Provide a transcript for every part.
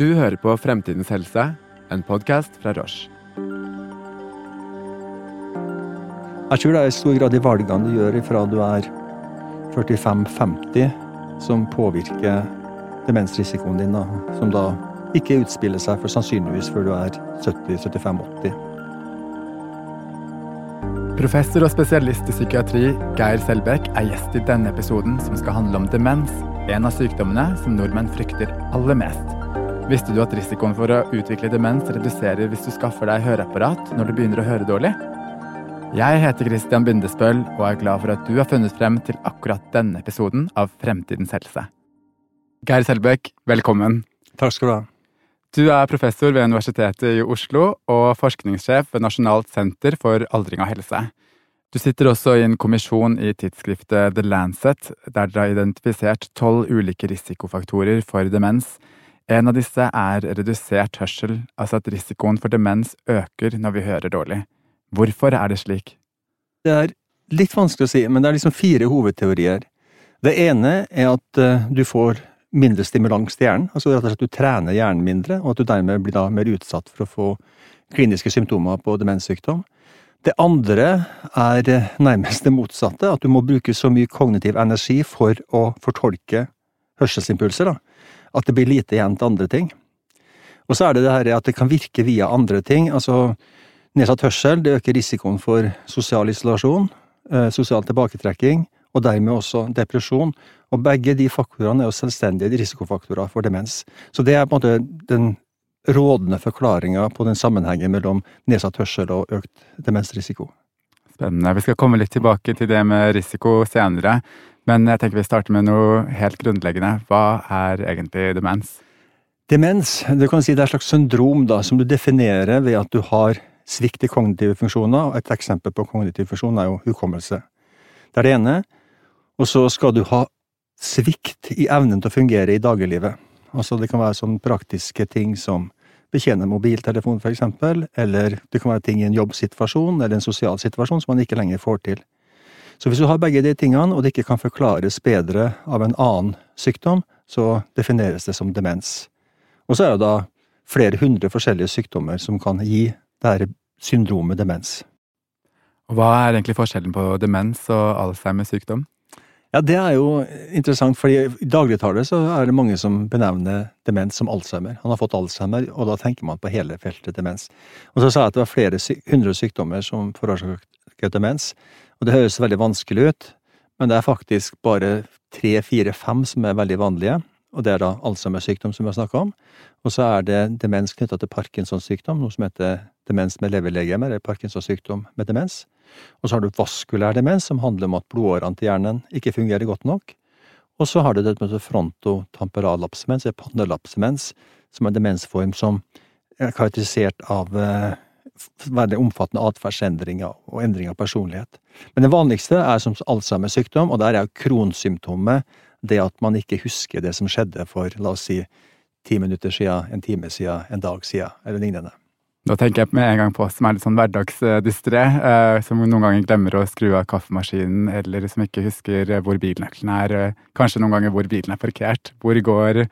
Du hører på Fremtidens helse, en podkast fra Roche. Jeg tror det er i stor grad de valgene du gjør ifra du er 45-50, som påvirker demensrisikoen din, da, som da ikke utspiller seg for sannsynligvis før du er 70-75-80. Professor og spesialist i psykiatri Geir Selbekk er gjest i denne episoden som skal handle om demens, en av sykdommene som nordmenn frykter aller mest. Visste du at risikoen for å utvikle demens reduserer hvis du skaffer deg høreapparat når du begynner å høre dårlig? Jeg heter Christian Bindesbøl og er glad for at du har funnet frem til akkurat denne episoden av Fremtidens helse. Geir Selbekk, velkommen. Takk skal du ha. Du er professor ved Universitetet i Oslo og forskningssjef ved Nasjonalt senter for aldring og helse. Du sitter også i en kommisjon i tidsskriftet The Lancet, der dere har identifisert tolv ulike risikofaktorer for demens. En av disse er redusert hørsel, altså at risikoen for demens øker når vi hører dårlig. Hvorfor er det slik? Det er litt vanskelig å si, men det er liksom fire hovedteorier. Det ene er at uh, du får mindre stimulans til hjernen, altså rett og slett at du trener hjernen mindre, og at du dermed blir da mer utsatt for å få kliniske symptomer på demenssykdom. Det andre er uh, nærmest det motsatte, at du må bruke så mye kognitiv energi for å fortolke hørselsimpulser, da, at det blir lite igjen til andre ting. Og så er det det her at det kan virke via andre ting, altså Nedsatt hørsel det øker risikoen for sosial isolasjon, eh, sosial tilbaketrekking, og dermed også depresjon. Og begge de faktorene er jo selvstendige risikofaktorer for demens. Så det er på en måte den rådende forklaringa på den sammenhengen mellom nedsatt hørsel og økt demensrisiko. Spennende. Vi skal komme litt tilbake til det med risiko senere, men jeg tenker vi starter med noe helt grunnleggende. Hva er egentlig demens? Demens det kan si det er et slags syndrom da, som du definerer ved at du har svikt i kognitive funksjoner, og et eksempel på kognitiv funksjon er jo hukommelse. Det er det ene. Og så skal du ha svikt i evnen til å fungere i dagliglivet. Altså det kan være sånne praktiske ting som betjene mobiltelefon, for eksempel, eller det kan være ting i en jobbsituasjon eller en sosial situasjon som man ikke lenger får til. Så hvis du har begge de tingene, og det ikke kan forklares bedre av en annen sykdom, så defineres det som demens. Og så er det da flere hundre forskjellige sykdommer som kan gi det er syndromet demens. Og Hva er egentlig forskjellen på demens og Alzheimers sykdom? Ja, Det er jo interessant, fordi i dagligtale så er det mange som benevner demens som Alzheimer. Han har fått Alzheimer, og da tenker man på hele feltet demens. Og så sa jeg at det var flere hundre sykdommer som forårsaker demens, og det høres veldig vanskelig ut, men det er faktisk bare tre, fire, fem som er veldig vanlige og det er da Alzheimers sykdom som vi har snakka om. Og så er det demens knytta til Parkinsons sykdom, noe som heter demens med leverlegemer, eller Parkinsons sykdom med demens. Og så har du vaskulær demens, som handler om at blodårene til hjernen ikke fungerer godt nok. Og så har du det med frontotamperallapsemens, eller pannelapsemens, som er en demensform som er karakterisert av veldig omfattende atferdsendringer og endring av personlighet. Men det vanligste er som Alzheimers sykdom, og der er jo kronsymptomet det at man ikke husker det som skjedde for, la oss si, ti minutter siden, en time siden, en dag siden, eller lignende. Da tenker jeg med en gang på oss som er litt sånn hverdagsdistré, eh, som noen ganger glemmer å skru av kaffemaskinen, eller som ikke husker hvor bilnøkkelen er, eh, kanskje noen ganger hvor bilen er parkert. Hvor går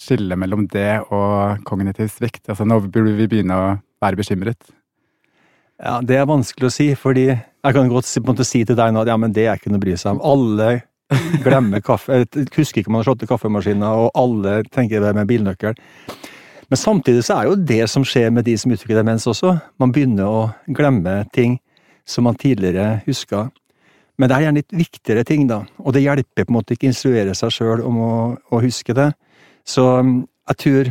skillet mellom det og kognitiv svikt? Altså, nå burde vi begynne å være bekymret. Ja, det er vanskelig å si, fordi jeg kan godt si, si til deg nå at ja, men det er ikke noe å bry seg om. Alle Glemmer kaffe Husker ikke om man har slått i kaffemaskinen, og alle tenker det med bilnøkkel. Men samtidig så er jo det som skjer med de som utvikler demens også. Man begynner å glemme ting som man tidligere huska. Men det er gjerne litt viktigere ting, da. Og det hjelper på en måte ikke å instruere seg sjøl om å, å, huske det. Så um, jeg tror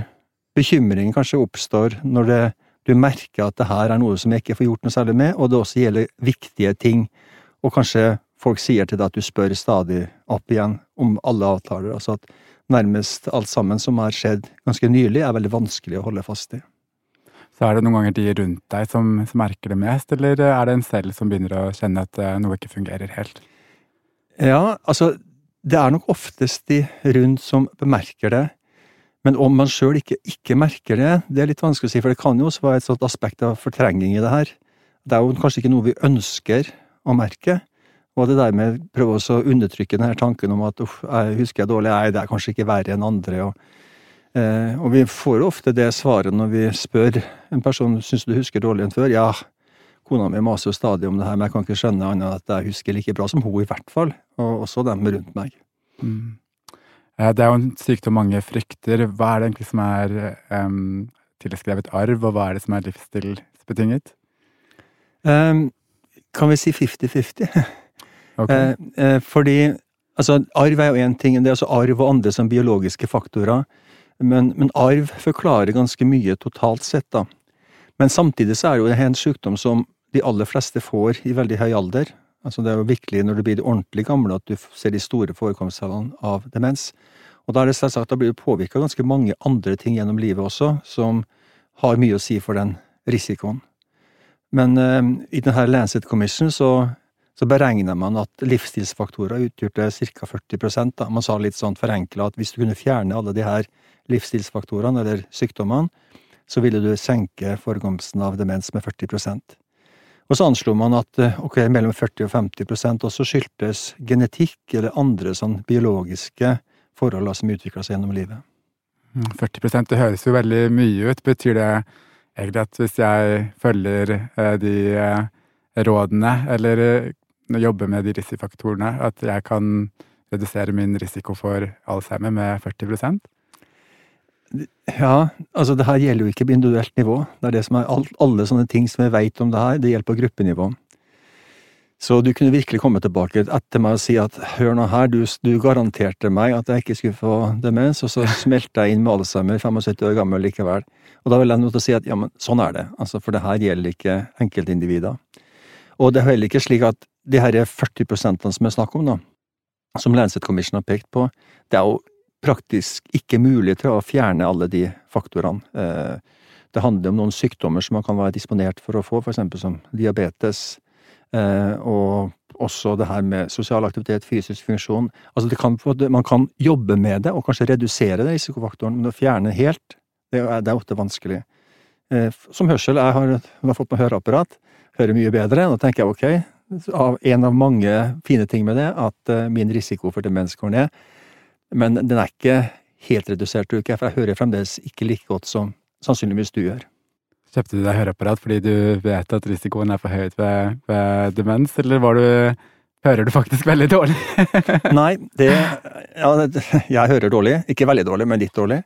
bekymringen kanskje oppstår når det, du merker at det her er noe som jeg ikke får gjort noe særlig med, og det også gjelder viktige ting. Og kanskje folk sier til deg at du spør stadig opp igjen om alle avtaler. Altså at nærmest alt sammen som har skjedd ganske nylig, er veldig vanskelig å holde fast i. Så er det noen ganger de rundt deg som, som merker det mest, eller er det en selv som begynner å kjenne at eh, noe ikke fungerer helt? Ja, altså det er nok oftest de rundt som bemerker det. Men om man sjøl ikke, ikke, merker det, det er litt vanskelig å si, for det kan jo også være et sånt aspekt av fortrenging i det her. Det er jo kanskje ikke noe vi ønsker å merke, og det der med å prøve å undertrykke denne tanken om at uff, jeg husker jeg dårlig, nei, det er kanskje ikke verre enn andre. Og, Eh, og vi får ofte det svaret når vi spør en person syns du husker dårligere enn før. Ja, kona mi maser jo stadig om det her, men jeg kan ikke skjønne annet enn at jeg husker like bra som hun, i hvert fall. Og også dem rundt meg. Mm. Det er jo en sykdom mange frykter. Hva er det egentlig som er um, tilskrevet arv, og hva er det som er livsstilsbetinget? Um, kan vi si 50-50? Okay. Uh, uh, fordi altså, arv er jo én ting, det er altså arv og andre som biologiske faktorer. Men, men, arv forklarer ganske mye totalt sett, da. Men samtidig så er jo en sykdom som de aller fleste får i veldig høy alder. Altså Det er jo virkelig når du blir ordentlig gammel at du ser de store forekomsttallene av demens. Og da er det selvsagt, da blir du påvirka ganske mange andre ting gjennom livet også, som har mye å si for den risikoen. Men eh, i denne Lancet Commission så, så beregna man at livsstilsfaktorer utgjorde ca. 40 da. Man sa litt sånn forenkla at hvis du kunne fjerne alle de her livsstilsfaktorene, eller sykdommene, så ville du senke forekomsten av demens med 40 Og så anslo man at eh, ok, mellom 40 og 50% også skyldtes genetikk eller andre sånn biologiske forhold som utvikla seg gjennom livet. 40 mm, det høres jo veldig mye ut. Betyr det egentlig at hvis jeg følger eh, de eh, rådene, eller jobber med de risikofaktorene, at jeg kan redusere min risiko for Alzheimer med 40 Ja, altså det her gjelder jo ikke på individuelt nivå. Det er det som er alle sånne ting som vi veit om det her, det gjelder på gruppenivå. Så du kunne virkelig komme tilbake etter meg og si at hør nå her, du, du garanterte meg at jeg ikke skulle få demens, og så smelta jeg inn med Alzheimer, 75 år gammel likevel. Og da vil jeg måtte si at ja, men sånn er det, altså, for det her gjelder ikke enkeltindivider. Og det er heller ikke slik at de her 40% som jeg snakker om, da, som Lancet Commission har pekt på, det er jo praktisk ikke mulig til å fjerne alle de faktorene. Eh, det handler om noen sykdommer som man kan være disponert for å få, eksempel som diabetes, Eh, og også det her med sosial aktivitet, fysisk funksjon. Altså kan, man kan jobbe med det, og kanskje redusere det risikofaktoren, men å fjerne helt, det er, det er ofte vanskelig. Eh, som hørsel, jeg har, jeg har fått meg høreapparat, hører mye bedre. Da tenker jeg ok, av en av mange fine ting med det, at min risiko for demens går ned. Men den er ikke helt redusert, tror jeg, for jeg hører fremdeles ikke like godt som sannsynligvis du gjør. Kjøpte du deg høreapparat fordi du vet at risikoen er for høyt ved, ved demens, eller var du Hører du faktisk veldig dårlig? Nei, det Ja, jeg hører dårlig. Ikke veldig dårlig, men litt dårlig.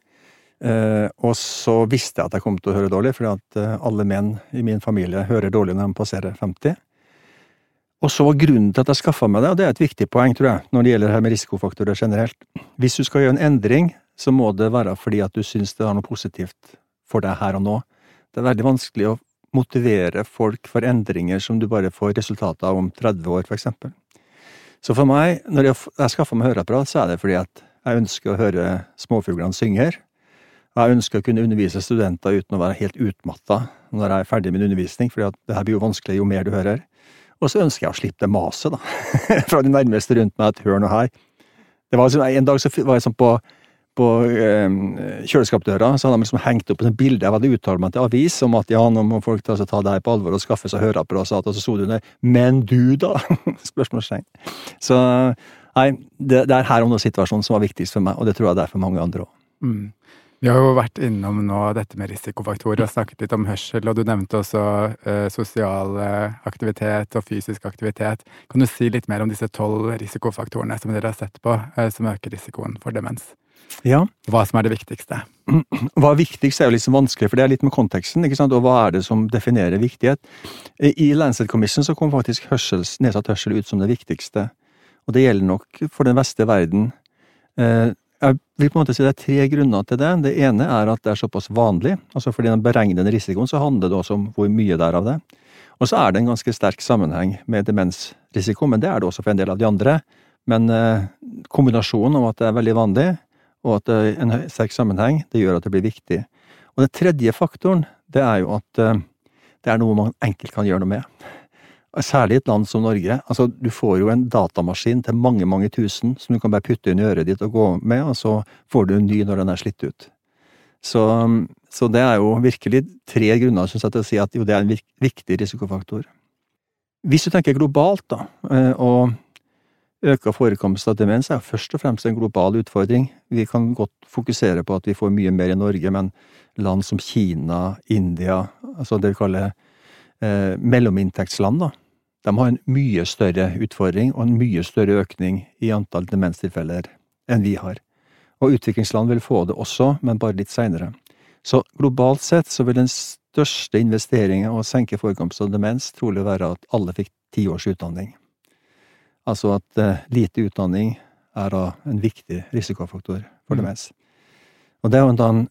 Eh, og så visste jeg at jeg kom til å høre dårlig, fordi at eh, alle menn i min familie hører dårlig når de passerer 50. Og så grunnen til at jeg skaffa meg det, og det er et viktig poeng, tror jeg, når det gjelder det her med risikofaktorer generelt. Hvis du skal gjøre en endring, så må det være fordi at du syns det har noe positivt for deg her og nå. Det er veldig vanskelig å motivere folk for endringer som du bare får resultatet av om 30 år, for eksempel. Så for meg, når jeg, jeg skaffer meg høreapparat, så er det fordi at jeg ønsker å høre småfuglene synge. her. jeg ønsker å kunne undervise studenter uten å være helt utmatta når jeg er ferdig med undervisning, for det her blir jo vanskelig jo mer du hører. Og så ønsker jeg å slippe det maset, da, fra de nærmeste rundt meg, at hør noe her. Det var liksom, En dag så var jeg sånn på på eh, kjøleskapsdøra så hadde de liksom hengt opp et bilde jeg hadde uttalt meg til avis om at ja, nå må folk ta, ta det på alvor og skaffe seg høreapparat, og så sto det under 'men du, da?' spørsmålstegn. Så nei, det, det, er her og nå-situasjonen som var viktigst for meg, og det tror jeg det er for mange andre òg. Mm. Vi har jo vært innom nå dette med risikofaktorer og snakket litt om hørsel, og du nevnte også eh, sosial aktivitet og fysisk aktivitet. Kan du si litt mer om disse tolv risikofaktorene som dere har sett på, eh, som øker risikoen for demens? Ja. Hva som er det viktigste? Hva er viktigst er jo litt vanskelig, for det er litt med konteksten. ikke sant? Og hva er det som definerer viktighet? I Lancet Commission så kom faktisk hørsels, nedsatt hørsel ut som det viktigste. Og det gjelder nok for den vestlige verden. Eh, jeg vil på en måte si Det er tre grunner til det. Det ene er at det er såpass vanlig. altså Fordi den beregnede risikoen så handler det også om hvor mye det er av det. Og så er det en ganske sterk sammenheng med demensrisiko, men det er det også for en del av de andre. Men eh, kombinasjonen om at det er veldig vanlig, og at det er en sterk sammenheng, det gjør at det blir viktig. Og den tredje faktoren, det er jo at eh, det er noe man enkelt kan gjøre noe med. Særlig i et land som Norge. Altså, du får jo en datamaskin til mange, mange tusen som du kan bare putte inn i øret ditt og gå med, og så får du en ny når den er slitt ut. Så, så det er jo virkelig tre grunner, synes jeg, til å si at jo, det er en viktig risikofaktor. Hvis du tenker globalt, da, eh, og øka forekomst av demens er først og fremst en global utfordring. Vi kan godt fokusere på at vi får mye mer i Norge, men land som Kina, India, altså det vi kaller eh, mellominntektsland, da, de har en mye større utfordring og en mye større økning i antall demenstilfeller enn vi har. Og utviklingsland vil få det også, men bare litt seinere. Så globalt sett så vil den største investeringen å senke forekomst av demens trolig være at alle fikk ti års utdanning. Altså at uh, lite utdanning er da en viktig risikofaktor for mm. demens. Og det er jo en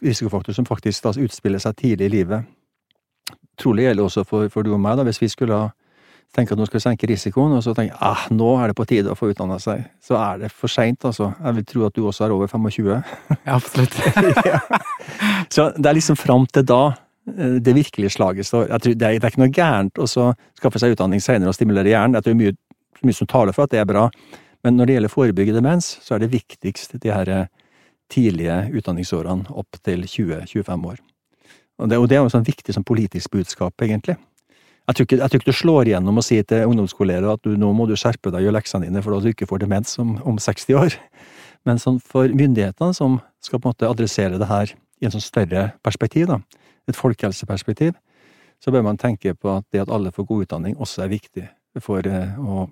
risikofaktor som faktisk da utspiller seg tidlig i livet. Trolig gjelder også for, for du og meg, da, hvis vi skulle ha tenke at nå skal vi senke risikoen, og så tenker jeg ah, nå er det på tide å få utdanna seg, så er det for seint, altså. Jeg vil tro at du også er over 25. Ja, absolutt. ja. Så det er liksom fram til da eh, det virkelige slaget står. Jeg tror det er, det er ikke noe gærent å skaffe seg utdanning senere og stimulere hjernen. Jeg tror mye, mye som taler for at det er bra. Men når det gjelder forebygge demens, så er det viktigst de her eh, tidlige utdanningsårene opp til 20-25 år. Og det, og det er jo sånn viktig som politisk budskap, egentlig. Jeg tror, ikke, jeg tror ikke du slår igjennom og sier til ungdomsskoleelever at du, nå må du skjerpe deg og gjøre leksene dine for at du ikke får demens om, om 60 år. Men sånn for myndighetene som skal på en måte adressere det her i en sånn større perspektiv, da, et folkehelseperspektiv, så bør man tenke på at det at alle får god utdanning også er viktig for eh, å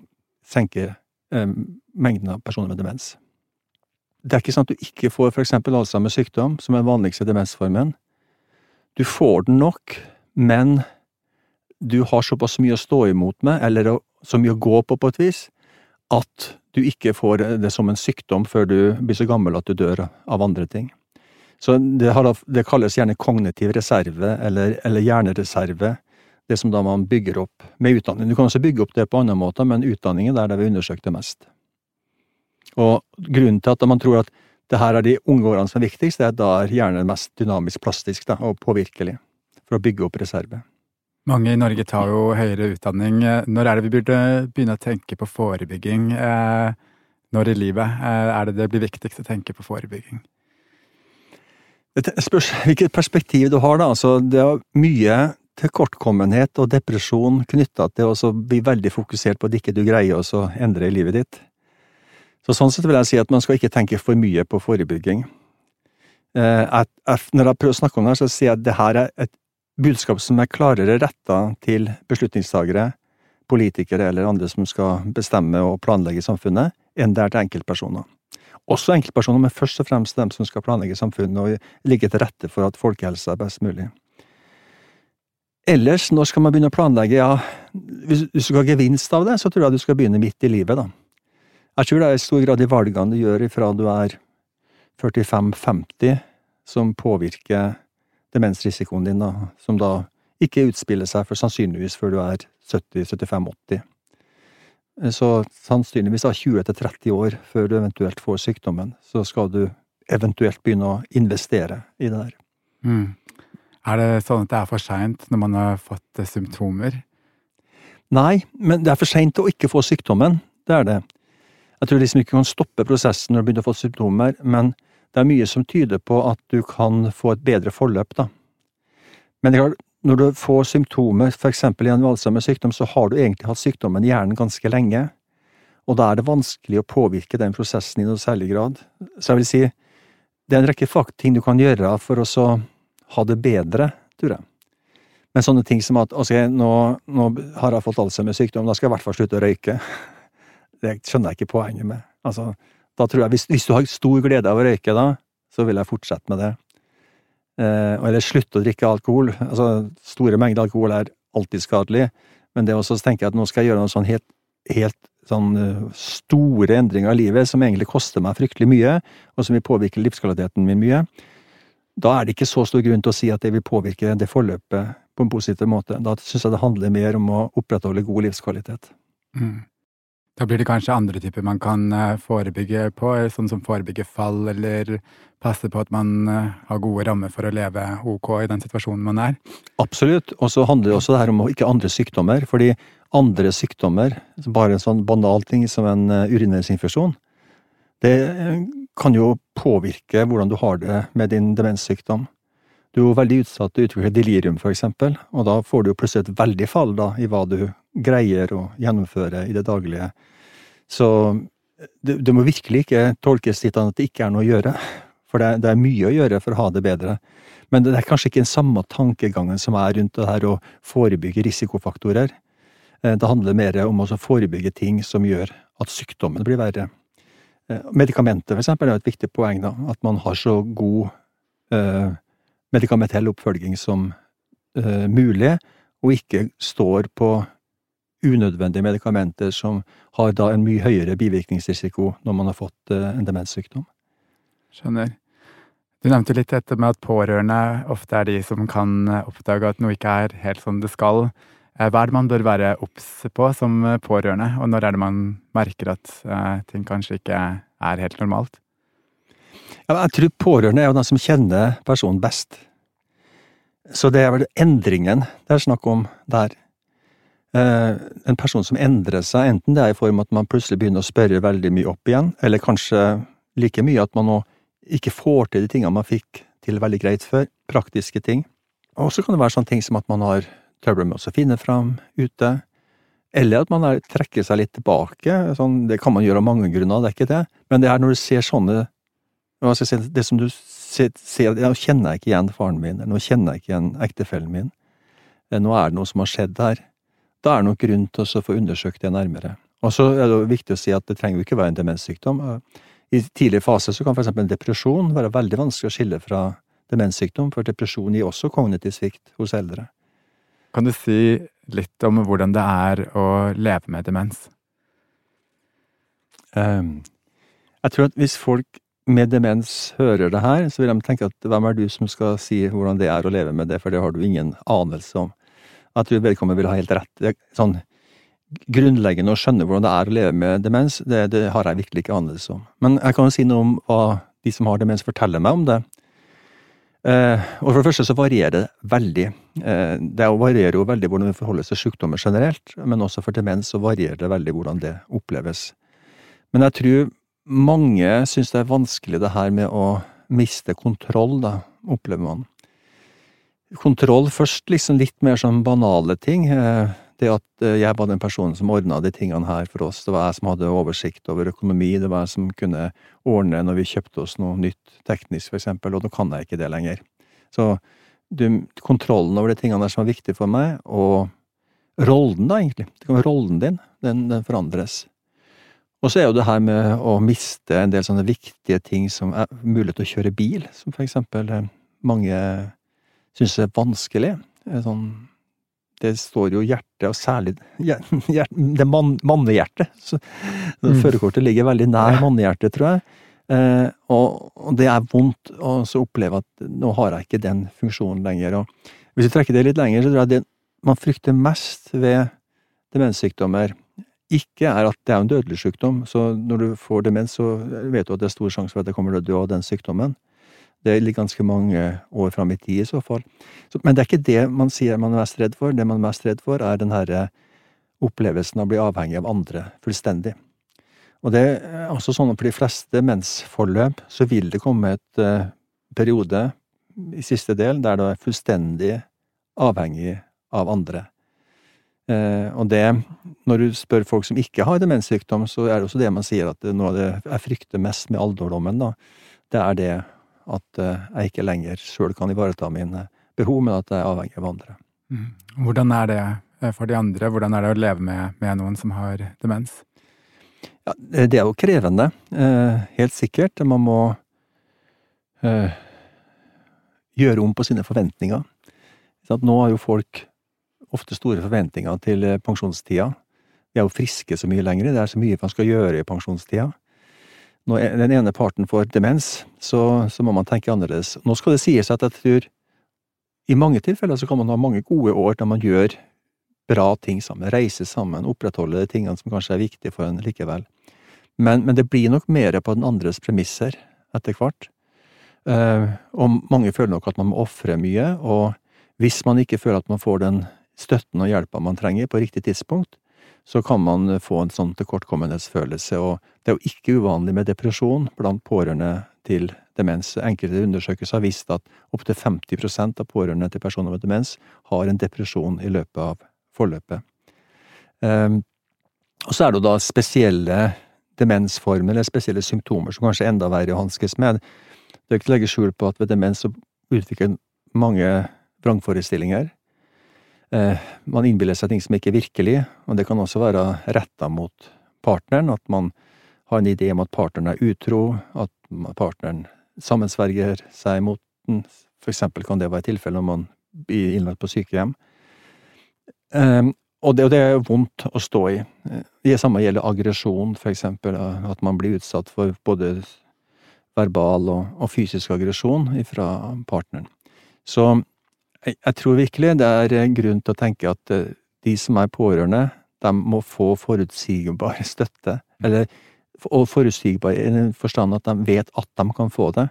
senke eh, mengden av personer med demens. Det er ikke sånn at du ikke får for eksempel Alzheimers sykdom, som er den vanligste demensformen. Du får den nok, men du har såpass mye å stå imot med, eller så mye å gå på på et vis, at du ikke får det som en sykdom før du blir så gammel at du dør av andre ting. Så det, har, det kalles gjerne kognitiv reserve, eller, eller, hjernereserve, det som da man bygger opp med utdanning. Du kan også bygge opp det på andre måter, men utdanning er det vi undersøkte mest. Og grunnen til at man tror at det her er de unge årene som er viktigst, det er at da er hjernen mest dynamisk plastisk da, og påvirkelig for å bygge opp reserve. Mange i Norge tar jo høyere utdanning. Når er det vi burde begynne å tenke på forebygging? Eh, når i livet eh, er det det blir viktigst å tenke på forebygging? Det spørs hvilket perspektiv du har, da. Altså, det er mye tilkortkommenhet og depresjon knytta til å bli veldig fokusert på at ikke du greier å endre i livet ditt. Så Sånn sett vil jeg si at man skal ikke tenke for mye på forebygging. Eh, når jeg prøver å snakke om det, så sier jeg at det her er et budskap som er klarere retta til beslutningstagere, politikere eller andre som skal bestemme og planlegge samfunnet, enn det er til enkeltpersoner. Også enkeltpersoner, men først og fremst dem som skal planlegge samfunnet og ligge til rette for at folkehelsa er best mulig. Ellers, når skal man begynne å planlegge? Ja, hvis du skal ha gevinst av det, så tror jeg du skal begynne midt i livet, da. Jeg tror det er i stor grad de valgene du gjør ifra du er 45-50 som påvirker demensrisikoen din, da, som da ikke utspiller seg for sannsynligvis før du er 70-75-80. Så sannsynligvis av 20 30 år før du eventuelt får sykdommen, så skal du eventuelt begynne å investere i det der. Mm. Er det sånn at det er for seint når man har fått symptomer? Nei, men det er for seint å ikke få sykdommen. Det er det. Jeg tror liksom ikke kan stoppe prosessen når du begynner å få symptomer, men det er mye som tyder på at du kan få et bedre forløp, da. Men når du får symptomer, for eksempel i en Alzheimers sykdom, så har du egentlig hatt sykdommen i hjernen ganske lenge, og da er det vanskelig å påvirke den prosessen i noe særlig grad. Så jeg vil si, det er en rekke ting du kan gjøre for å ha det bedre, tror jeg. Men sånne ting som at altså, nå, nå har jeg fått Alzheimers sykdom, da skal jeg i hvert fall slutte å røyke. Det skjønner jeg ikke poenget med. Altså, da tror jeg, hvis, hvis, du har stor glede av å røyke, da, så vil jeg fortsette med det. Eh, eller slutte å drikke alkohol. Altså, store mengder alkohol er alltid skadelig, men det tenker jeg at nå skal jeg gjøre noen sånn helt, helt sånn uh, store endringer i livet som egentlig koster meg fryktelig mye, og som vil påvirke livskvaliteten min mye. Da er det ikke så stor grunn til å si at det vil påvirke det forløpet på en positiv måte. Da syns jeg det handler mer om å opprettholde god livskvalitet. Mm. Da blir det kanskje andre typer man kan eh, forebygge på, sånn som forebygge fall, eller passe på at man eh, har gode rammer for å leve ok i den situasjonen man er. Absolutt, og så handler det også det her om ikke andre sykdommer, fordi andre sykdommer, bare en sånn banal ting som en eh, det kan jo påvirke hvordan du har det med din demenssykdom. Du er jo veldig utsatt til å utvikle delirium, for eksempel, og da får du jo plutselig et veldig fall da, i hva du greier å gjennomføre i det daglige Så det, det, må virkelig ikke tolkes dit at det ikke er noe å gjøre. For det, det, er mye å gjøre for å ha det bedre. Men det er kanskje ikke den samme tankegangen som er rundt det her å forebygge risikofaktorer. Eh, det handler mer om å forebygge ting som gjør at sykdommen blir verre. Eh, medikamenter, for eksempel, er et viktig poeng. da, At man har så god eh, medikamentell oppfølging som uh, mulig, og ikke står på unødvendige medikamenter som har da en mye høyere bivirkningsrisiko når man har fått uh, en demenssykdom. Skjønner. Du nevnte litt dette med at pårørende ofte er de som kan oppdage at noe ikke er helt som det skal. Eh, hva er det man bør være obs på som pårørende, og når er det man merker at ting kanskje ikke er helt normalt? Jeg tror pårørende er jo den som kjenner personen best. Så det er vel endringen det er snakk om der. Uh, en person som endrer seg, enten det er i form av at man plutselig begynner å spørre veldig mye opp igjen, eller kanskje like mye at man nå ikke får til de tingene man fikk til veldig greit før, praktiske ting. Og så kan det være sånne ting som at man har trøbbel med å finne fram ute, eller at man er, trekker seg litt tilbake. Sånn, det kan man gjøre av mange grunner, det er ikke det, men det er når du ser sånne si, Det som du ser, ser Nå kjenner jeg ikke igjen faren min, nå kjenner jeg ikke igjen ektefellen min, eh, nå er det noe som har skjedd her. Da er det nok grunn til å få undersøkt det nærmere. Og så er det viktig å si at det trenger jo ikke være en demenssykdom. I tidlig fase så kan f.eks. en depresjon være veldig vanskelig å skille fra demenssykdom, for depresjon gir også kognitiv svikt hos eldre. Kan du si litt om hvordan det er å leve med demens? Um, jeg tror at hvis folk med demens hører det her, så vil de tenke at hvem er du som skal si hvordan det er å leve med det, for det har du ingen anelse om. Jeg tror vedkommende vil ha helt rett. Det er sånn grunnleggende å skjønne hvordan det er å leve med demens, det, det har jeg virkelig ikke anelse om. Men jeg kan jo si noe om hva de som har demens forteller meg om det. Eh, og For det første så varierer det veldig. Eh, det varierer jo veldig hvordan vi forholder oss til sykdommer generelt, men også for demens så varierer det veldig hvordan det oppleves. Men jeg tror mange syns det er vanskelig det her med å miste kontroll, da, opplever man. Kontroll først, liksom litt mer sånn banale ting. Eh, det at eh, jeg var den personen som ordna de tingene her for oss. Det var jeg som hadde oversikt over økonomi, det var jeg som kunne ordne når vi kjøpte oss noe nytt teknisk, for eksempel, og nå kan jeg ikke det lenger. Så du, kontrollen over de tingene der som er viktige for meg, og rollen, da, egentlig. Rollen din, den, den forandres. Og så er jo det her med å miste en del sånne viktige ting som er mulighet til å kjøre bil, som for eksempel eh, mange syns er vanskelig. Sånn det står jo hjertet, og særlig det man, mannehjertet. Mm. Førerkortet ligger veldig nær mannehjertet, tror jeg. Eh, og, og, det er vondt å oppleve at nå har jeg ikke den funksjonen lenger. Og hvis vi trekker det litt lenger, så tror jeg det man frykter mest ved demenssykdommer, ikke er at det er en dødelig sykdom. Så når du får demens, så vet du at det er stor sjanse for at det kommer til å dø av den sykdommen. Det ligger ganske mange år fram i tid i så fall. Så, men det er ikke det man sier man er mest redd for. Det man er mest redd for, er den herre opplevelsen av å bli avhengig av andre fullstendig. Og det er også sånn at for de fleste mensforløp så vil det komme et uh, periode i siste del der du er fullstendig avhengig av andre. Uh, og det, når du spør folk som ikke har demenssykdom, så er det også det man sier at noe av det jeg frykter mest med alderdommen, da, det er det at eh, jeg ikke lenger sjøl kan ivareta mine behov, men at jeg er avhengig av andre. Mm. Hvordan er det eh, for de andre? Hvordan er det å leve med, med noen som har demens? Ja, det er jo krevende, eh, helt sikkert. Man må gjøre om på sine forventninger. Nå har jo folk ofte store forventninger til pensjonstida. De er jo friske så mye lenger, det er så mye man skal gjøre i pensjonstida når den ene parten får demens, så, så, må man tenke annerledes. Nå skal det sies at jeg tror i mange tilfeller så kan man ha mange gode år der man gjør bra ting sammen, reiser sammen, opprettholder de tingene som kanskje er viktige for en likevel. Men, men det blir nok mer på den andres premisser etter hvert. Uh, og mange føler nok at man må ofre mye, og hvis man ikke føler at man får den støtten og hjelpa man trenger på riktig tidspunkt, så kan man få en sånn tilkortkommenhetsfølelse, og det er jo ikke uvanlig med depresjon blant pårørende til demens. Enkelte undersøkelser har vist at opptil 50% av pårørende til personer med demens har en depresjon i løpet av forløpet. Um, Og så er det jo da spesielle demensformer eller spesielle symptomer som kanskje er enda verre å hanskes med. Det er ikke til å legge skjul på at ved demens så utvikler mange vrangforestillinger. Eh, man innbiller seg ting som ikke er virkelig, og det kan også være retta mot partneren. At man har en idé om at partneren er utro, at partneren sammensverger seg mot den. For eksempel kan det være tilfellet når man blir innlagt på sykehjem. Um, og, det, og det, er vondt å stå i. Det samme gjelder aggresjon, for eksempel. At man blir utsatt for både verbal og, og fysisk aggresjon fra partneren. Så jeg, tror virkelig det er grunn til å tenke at eh, de som er pårørende, de må få forutsigbar støtte. Eller og forutsigbar i den forstand at de vet at de kan få det.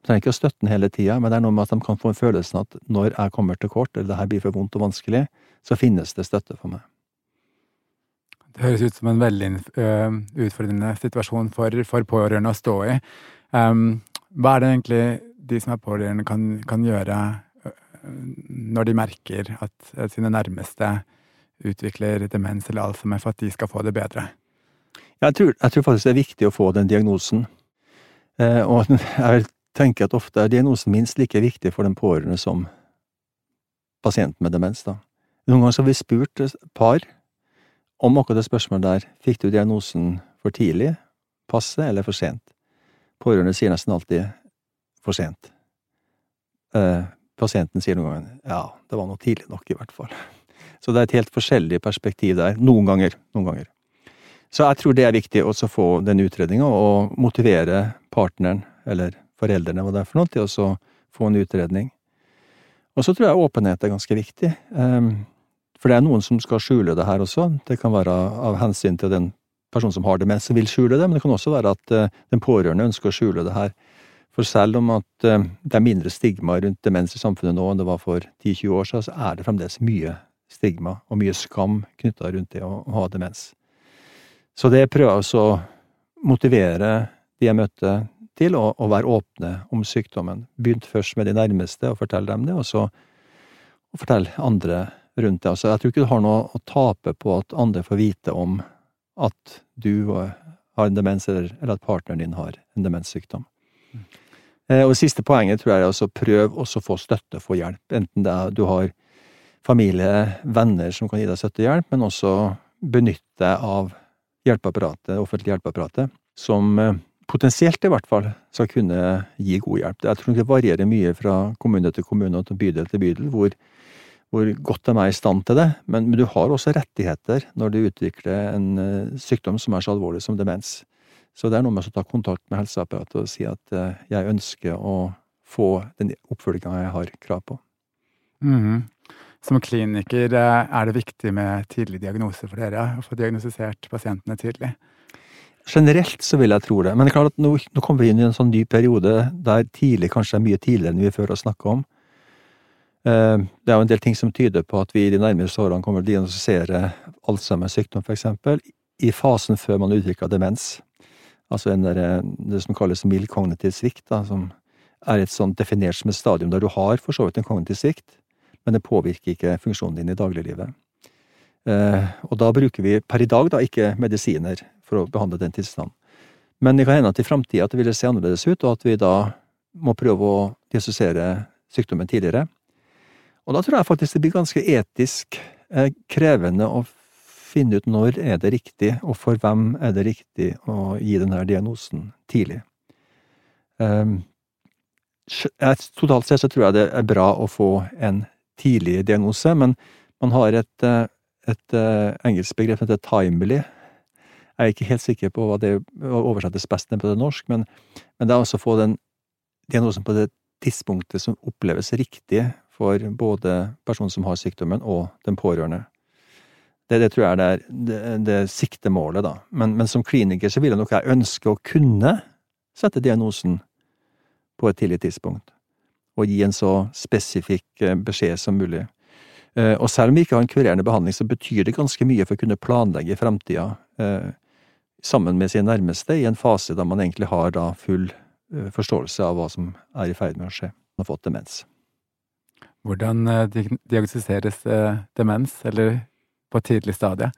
De trenger ikke å støtte den hele tida, men det er noe med at de kan få en følelsen at når jeg kommer til kort, eller det her blir for vondt og vanskelig, så finnes det støtte for meg. Det høres ut som en veldig utfordrende situasjon for, for pårørende å stå i. Um, hva er det egentlig de som er pårørende kan, kan gjøre når de merker at sine nærmeste utvikler demens eller alzheimer, for at de skal få det bedre? Jeg tror, jeg tror, faktisk det er viktig å få den diagnosen. Eh, og jeg tenker at ofte er diagnosen minst like viktig for den pårørende som pasienten med demens. da. Noen ganger har vi spurt par om akkurat det spørsmålet der. Fikk du diagnosen for tidlig, passe eller for sent? Pårørende sier nesten alltid for sent. Eh, pasienten sier noen ganger ja, det var noe tidlig nok, i hvert fall. Så det er et helt forskjellig perspektiv der. Noen ganger. Noen ganger. Så jeg tror det er viktig å få den utredninga, og motivere partneren, eller foreldrene, hva det er for noe, til å få en utredning. Og så tror jeg åpenhet er ganske viktig. Ehm, for det er noen som skal skjule det her også. Det kan være av hensyn til den personen som har demens, som vil skjule det, men det kan også være at eh, den pårørende ønsker å skjule det her. For selv om at eh, det er mindre stigma rundt demens i samfunnet nå enn det var for 10-20 år siden, så er det fremdeles mye stigma og mye skam knytta rundt det å ha demens. Så det prøver jeg å motivere de jeg møtte til å, å, være åpne om sykdommen. Begynt først med de nærmeste og fortelle dem det, og så og fortelle andre rundt det. Altså, jeg tror ikke du har noe å tape på at andre får vite om at du har en demens, eller, eller at partneren din har en demenssykdom. Mm. Eh, og siste poenget tror jeg er å prøve å få støtte, få hjelp. Enten det er du har familie, venner som kan gi deg støtte og hjelp, men også benytte deg av hjelpeapparatet, offentlig hjelpeapparatet, som eh, potensielt i hvert fall skal kunne gi god hjelp. Jeg tror det varierer mye fra kommune til kommune og bydel til bydel hvor, hvor godt de er i stand til det, men, men, du har også rettigheter når du utvikler en uh, sykdom som er så alvorlig som demens. Så det er noe med å ta kontakt med helseapparatet og si at uh, jeg ønsker å få den oppfølginga jeg har krav på. Mm -hmm. Som kliniker eh, er det viktig med tidlig diagnose for dere, å få diagnostisert pasientene tidlig? Generelt så vil jeg tro det, men det er klart at nå, nå kommer vi inn i en sånn ny periode der tidlig kanskje er mye tidligere enn vi før har snakka om. Eh, det er jo en del ting som tyder på at vi i de nærmeste årene kommer til å diagnostisere Alzheimers sykdom, eksempel, i fasen før man utvikler demens. Altså der, eh, det som kalles mild kognitiv svikt, da, som er et sånt definert som et stadium der du har for så vidt en kognitiv svikt, men det påvirker ikke funksjonen din i dagliglivet. Eh, og da bruker vi per i dag da ikke medisiner for å behandle den tilstanden. Men det kan hende at i framtida det vil se annerledes ut, og at vi da må prøve å diagnostisere sykdommen tidligere. Og da tror jeg faktisk det blir ganske etisk eh, krevende å finne ut når er det riktig, og for hvem er det riktig å gi denne diagnosen tidlig. Um, totalt sett så tror jeg det er bra å få en tidlig diagnose, men man har et, eh, et eh, engelsk begrep som heter timely. Jeg er ikke helt sikker på hva det oversettes best på det norsk, men, men det er altså å få den diagnosen på det tidspunktet som oppleves riktig for både personen som har sykdommen, og den pårørende. Det, det tror jeg er det, det, siktemålet, da. Men, men, som kliniker så vil jeg nok jeg ønske å kunne sette diagnosen på et tidlig tidspunkt og gi en så spesifikk eh, beskjed som mulig. Eh, og selv om vi ikke har en kurerende behandling, så betyr det ganske mye for å kunne planlegge fremtida eh, sammen med sine nærmeste i en fase da man egentlig har full forståelse av hva som er i ferd med å skje. Man har fått demens. Hvordan diagnostiseres demens, eller på et tidlig stadie?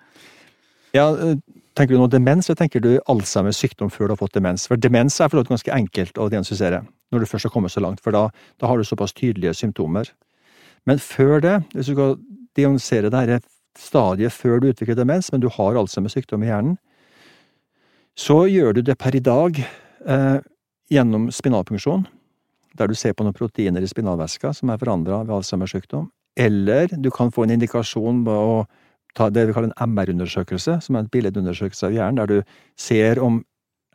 Ja, eh, Tenker du nå demens, eller tenker du Alzheimers sykdom før du har fått demens? For demens er for ganske enkelt å diagnostisere når du først har kommet så langt, for da, da har du såpass tydelige symptomer. Men før det, hvis du skal det dette stadiet før du utvikler demens, men du har Alzheimers sykdom i hjernen, så gjør du det per i dag eh, gjennom spinalpunksjon, der du ser på noen proteiner i spinalvæska som er forandra ved Alzheimers sykdom, eller du kan få en indikasjon på å ta det vi kaller en MR-undersøkelse, som er en billedundersøkelse av hjernen, der du ser om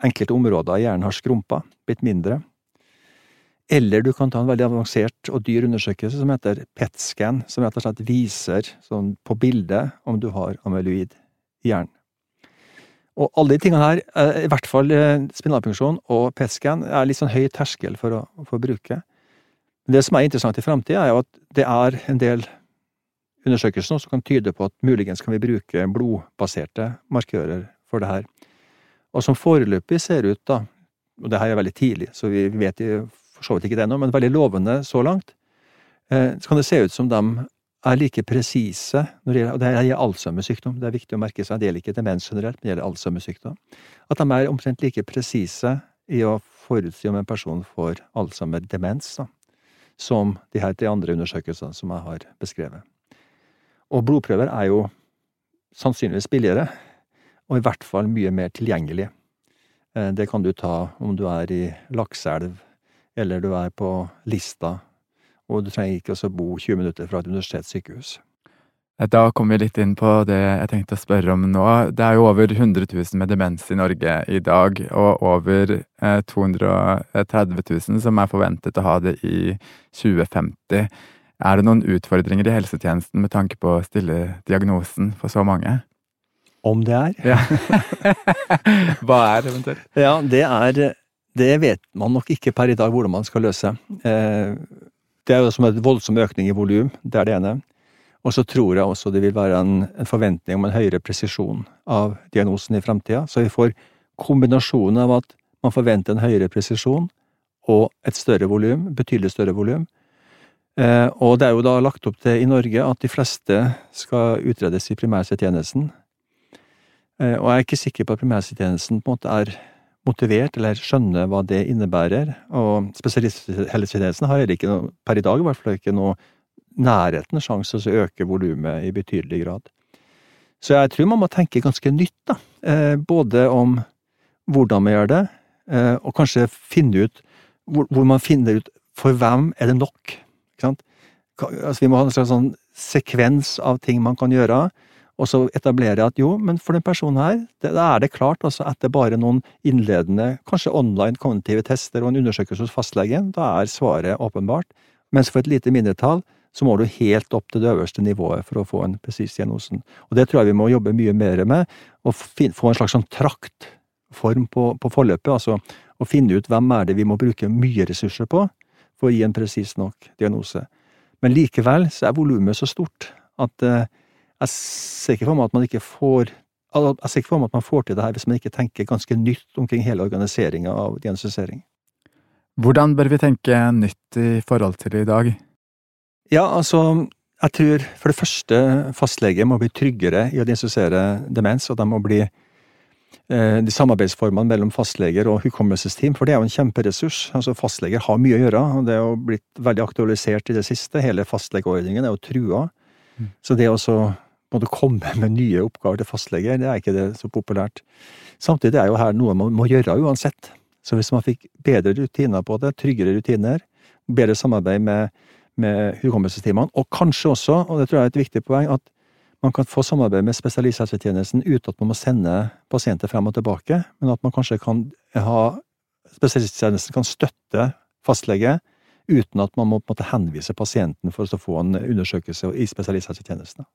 enkelte områder i hjernen har skrumpa, blitt mindre. Eller du kan ta en veldig avansert og dyr undersøkelse som heter PET-scan, som rett og slett viser sånn på bildet om du har amyloid i hjernen. Og alle de tingene her, eh, i hvert fall spinalfunksjon spinalpunksjon og PET-scan, er litt sånn høy terskel for å, for å bruke. Det som er interessant i framtida, er jo at det er en del undersøkelser som kan tyde på at muligens kan vi bruke blodbaserte markører for det her. Og som foreløpig ser ut, da, og det her er veldig tidlig, så vi vet for så vidt ikke det ennå, men veldig lovende så langt, eh, så kan det se ut som de er like presise når det gjelder, og det gjelder Alzheimers sykdom, det er viktig å merke seg, det gjelder ikke demens generelt, men det gjelder Alzheimers sykdom, at de er omtrent like presise i å forutsi om en person får Alzheimer-demens, da, som de her tre andre undersøkelsene som jeg har beskrevet. Og blodprøver er jo sannsynligvis billigere, og i hvert fall mye mer tilgjengelig. Eh, det kan du ta om du er i Lakselv, eller du er på Lista, og du trenger ikke å bo 20 minutter fra et universitetssykehus. Eh, da kommer vi litt inn på det jeg tenkte å spørre om nå. Det er jo over 100 000 med demens i Norge i dag, og over 230 000 som er forventet å ha det i 2050. Er det noen utfordringer i helsetjenesten med tanke på å stille diagnosen for så mange? Om det er? Ja. Hva er det eventuelt? Ja, det er Det vet man nok ikke per i dag hvordan man skal løse. Eh, det er jo som en voldsom økning i volum, det er det ene. Og så tror jeg også det vil være en, en forventning om en høyere presisjon av diagnosen i framtida. Så vi får kombinasjonen av at man forventer en høyere presisjon og et større volum, betydelig større volum, og det er jo da lagt opp til i Norge at de fleste skal utredes i primærhelsetjenesten. Eh, og jeg er ikke sikker på at primærhelsetjenesten på en måte er motivert eller skjønner hva det innebærer. Og spesialisthelsetjenesten har heller ikke noe, per i dag i hvert fall ikke noe nærheten sjanse til å øke volumet i betydelig grad. Så jeg tror man må tenke ganske nytt, da. Eh, både om hvordan man gjør det, og kanskje finne ut hvor man finner ut for hvem er det nok? Altså, vi må ha en slags sånn sekvens av ting man kan gjøre, og så etablere at jo, men for den personen her, da er det klart, altså etter bare noen innledende, kanskje online kognitive tester og en undersøkelse hos fastlegen, da er svaret åpenbart. Mens for et lite mindretall, så må du helt opp til det øverste nivået for å få en presis diagnosen. Og det tror jeg vi må jobbe mye mer med, å få en slags sånn traktform på, på forløpet, altså å finne ut hvem er det vi må bruke mye ressurser på, for å gi en presis nok diagnose. Men likevel så er volumet så stort at eh, jeg ser ikke for meg at man ikke får jeg ser ikke for meg at man får til det her hvis man ikke tenker ganske nytt omkring hele organiseringa av diagnostisering. Hvordan bør vi tenke nytt i forhold til i dag? Ja, altså, jeg tror for det første fastlege må bli tryggere i å diagnostisere demens, og de må bli de samarbeidsformene mellom fastleger og hukommelsesteam, for det er jo en kjemperessurs. Altså Fastleger har mye å gjøre, og det er jo blitt veldig aktualisert i det siste. Hele fastlegeordningen er jo trua. Mm. Så det å måtte komme med nye oppgaver til fastleger, det er ikke det så populært. Samtidig er jo her noe man må gjøre uansett. Så hvis man fikk bedre rutiner på det, tryggere rutiner, bedre samarbeid med, med hukommelsesteamene, og kanskje også, og det tror jeg er et viktig poeng, at man kan få samarbeid med spesialisthelsetjenesten uten at man må sende pasienter frem og tilbake, men at man kanskje kan ha Spesialisthelsetjenesten kan støtte fastlege uten at man må på en måte henvise pasienten for å få en undersøkelse i spesialisthelsetjenesten.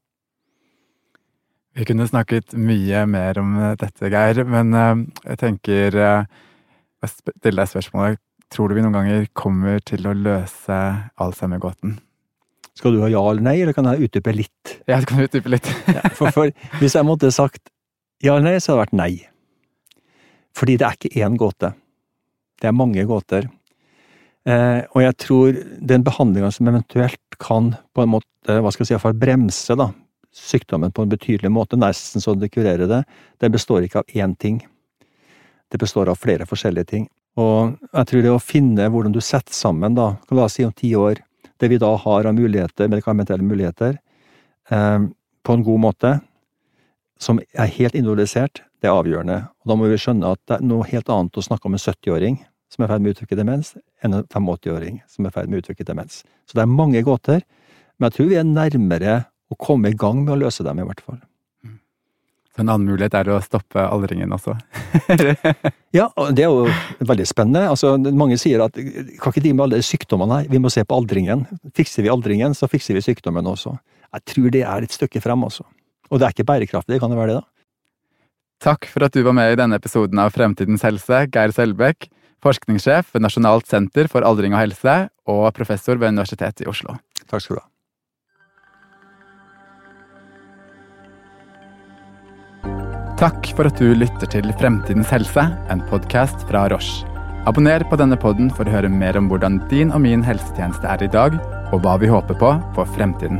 Vi kunne snakket mye mer om dette, Geir, men eh, jeg tenker Jeg stiller deg spørsmålet Tror du vi noen ganger kommer til å løse Alzheimer-gåten? Skal du ha ja eller nei, eller kan jeg utdype litt? Ja, du kan utdype litt. ja, for, for, hvis jeg måtte sagt ja eller nei, så hadde det vært nei. Fordi det er ikke én gåte. Det er mange gåter. Eh, og jeg tror den behandlinga som eventuelt kan på en måte, hva skal jeg si, iallfall bremse da, sykdommen på en betydelig måte, nesten så det kurerer det, det består ikke av én ting. Det består av flere forskjellige ting. Og jeg tror det å finne hvordan du setter sammen, da, la oss si om ti år, det vi da har av muligheter, medikamentelle muligheter, eh, på en god måte, som er helt individualisert, det er avgjørende. Og da må vi skjønne at det er noe helt annet å snakke om en 70-åring som er i ferd med å utvikle demens, enn en 85-åring som er i ferd med å utvikle demens. Så det er mange gåter, men jeg tror vi er nærmere å komme i gang med å løse dem, i hvert fall. Så en annen mulighet er å stoppe aldringen også? ja, det er jo veldig spennende. Altså, mange sier at kan ikke de med alle sykdommene her, vi må se på aldringen. Fikser vi aldringen, så fikser vi sykdommen også. Jeg tror det er et stykke frem også. Og det er ikke bærekraftig, kan det være det, da? Takk for at du var med i denne episoden av Fremtidens helse, Geir Selbekk, forskningssjef ved Nasjonalt senter for aldring og helse og professor ved Universitetet i Oslo. Takk skal du ha. Takk for at du lytter til Fremtidens helse, en podkast fra Roche. Abonner på denne podden for å høre mer om hvordan din og min helsetjeneste er i dag, og hva vi håper på for fremtiden.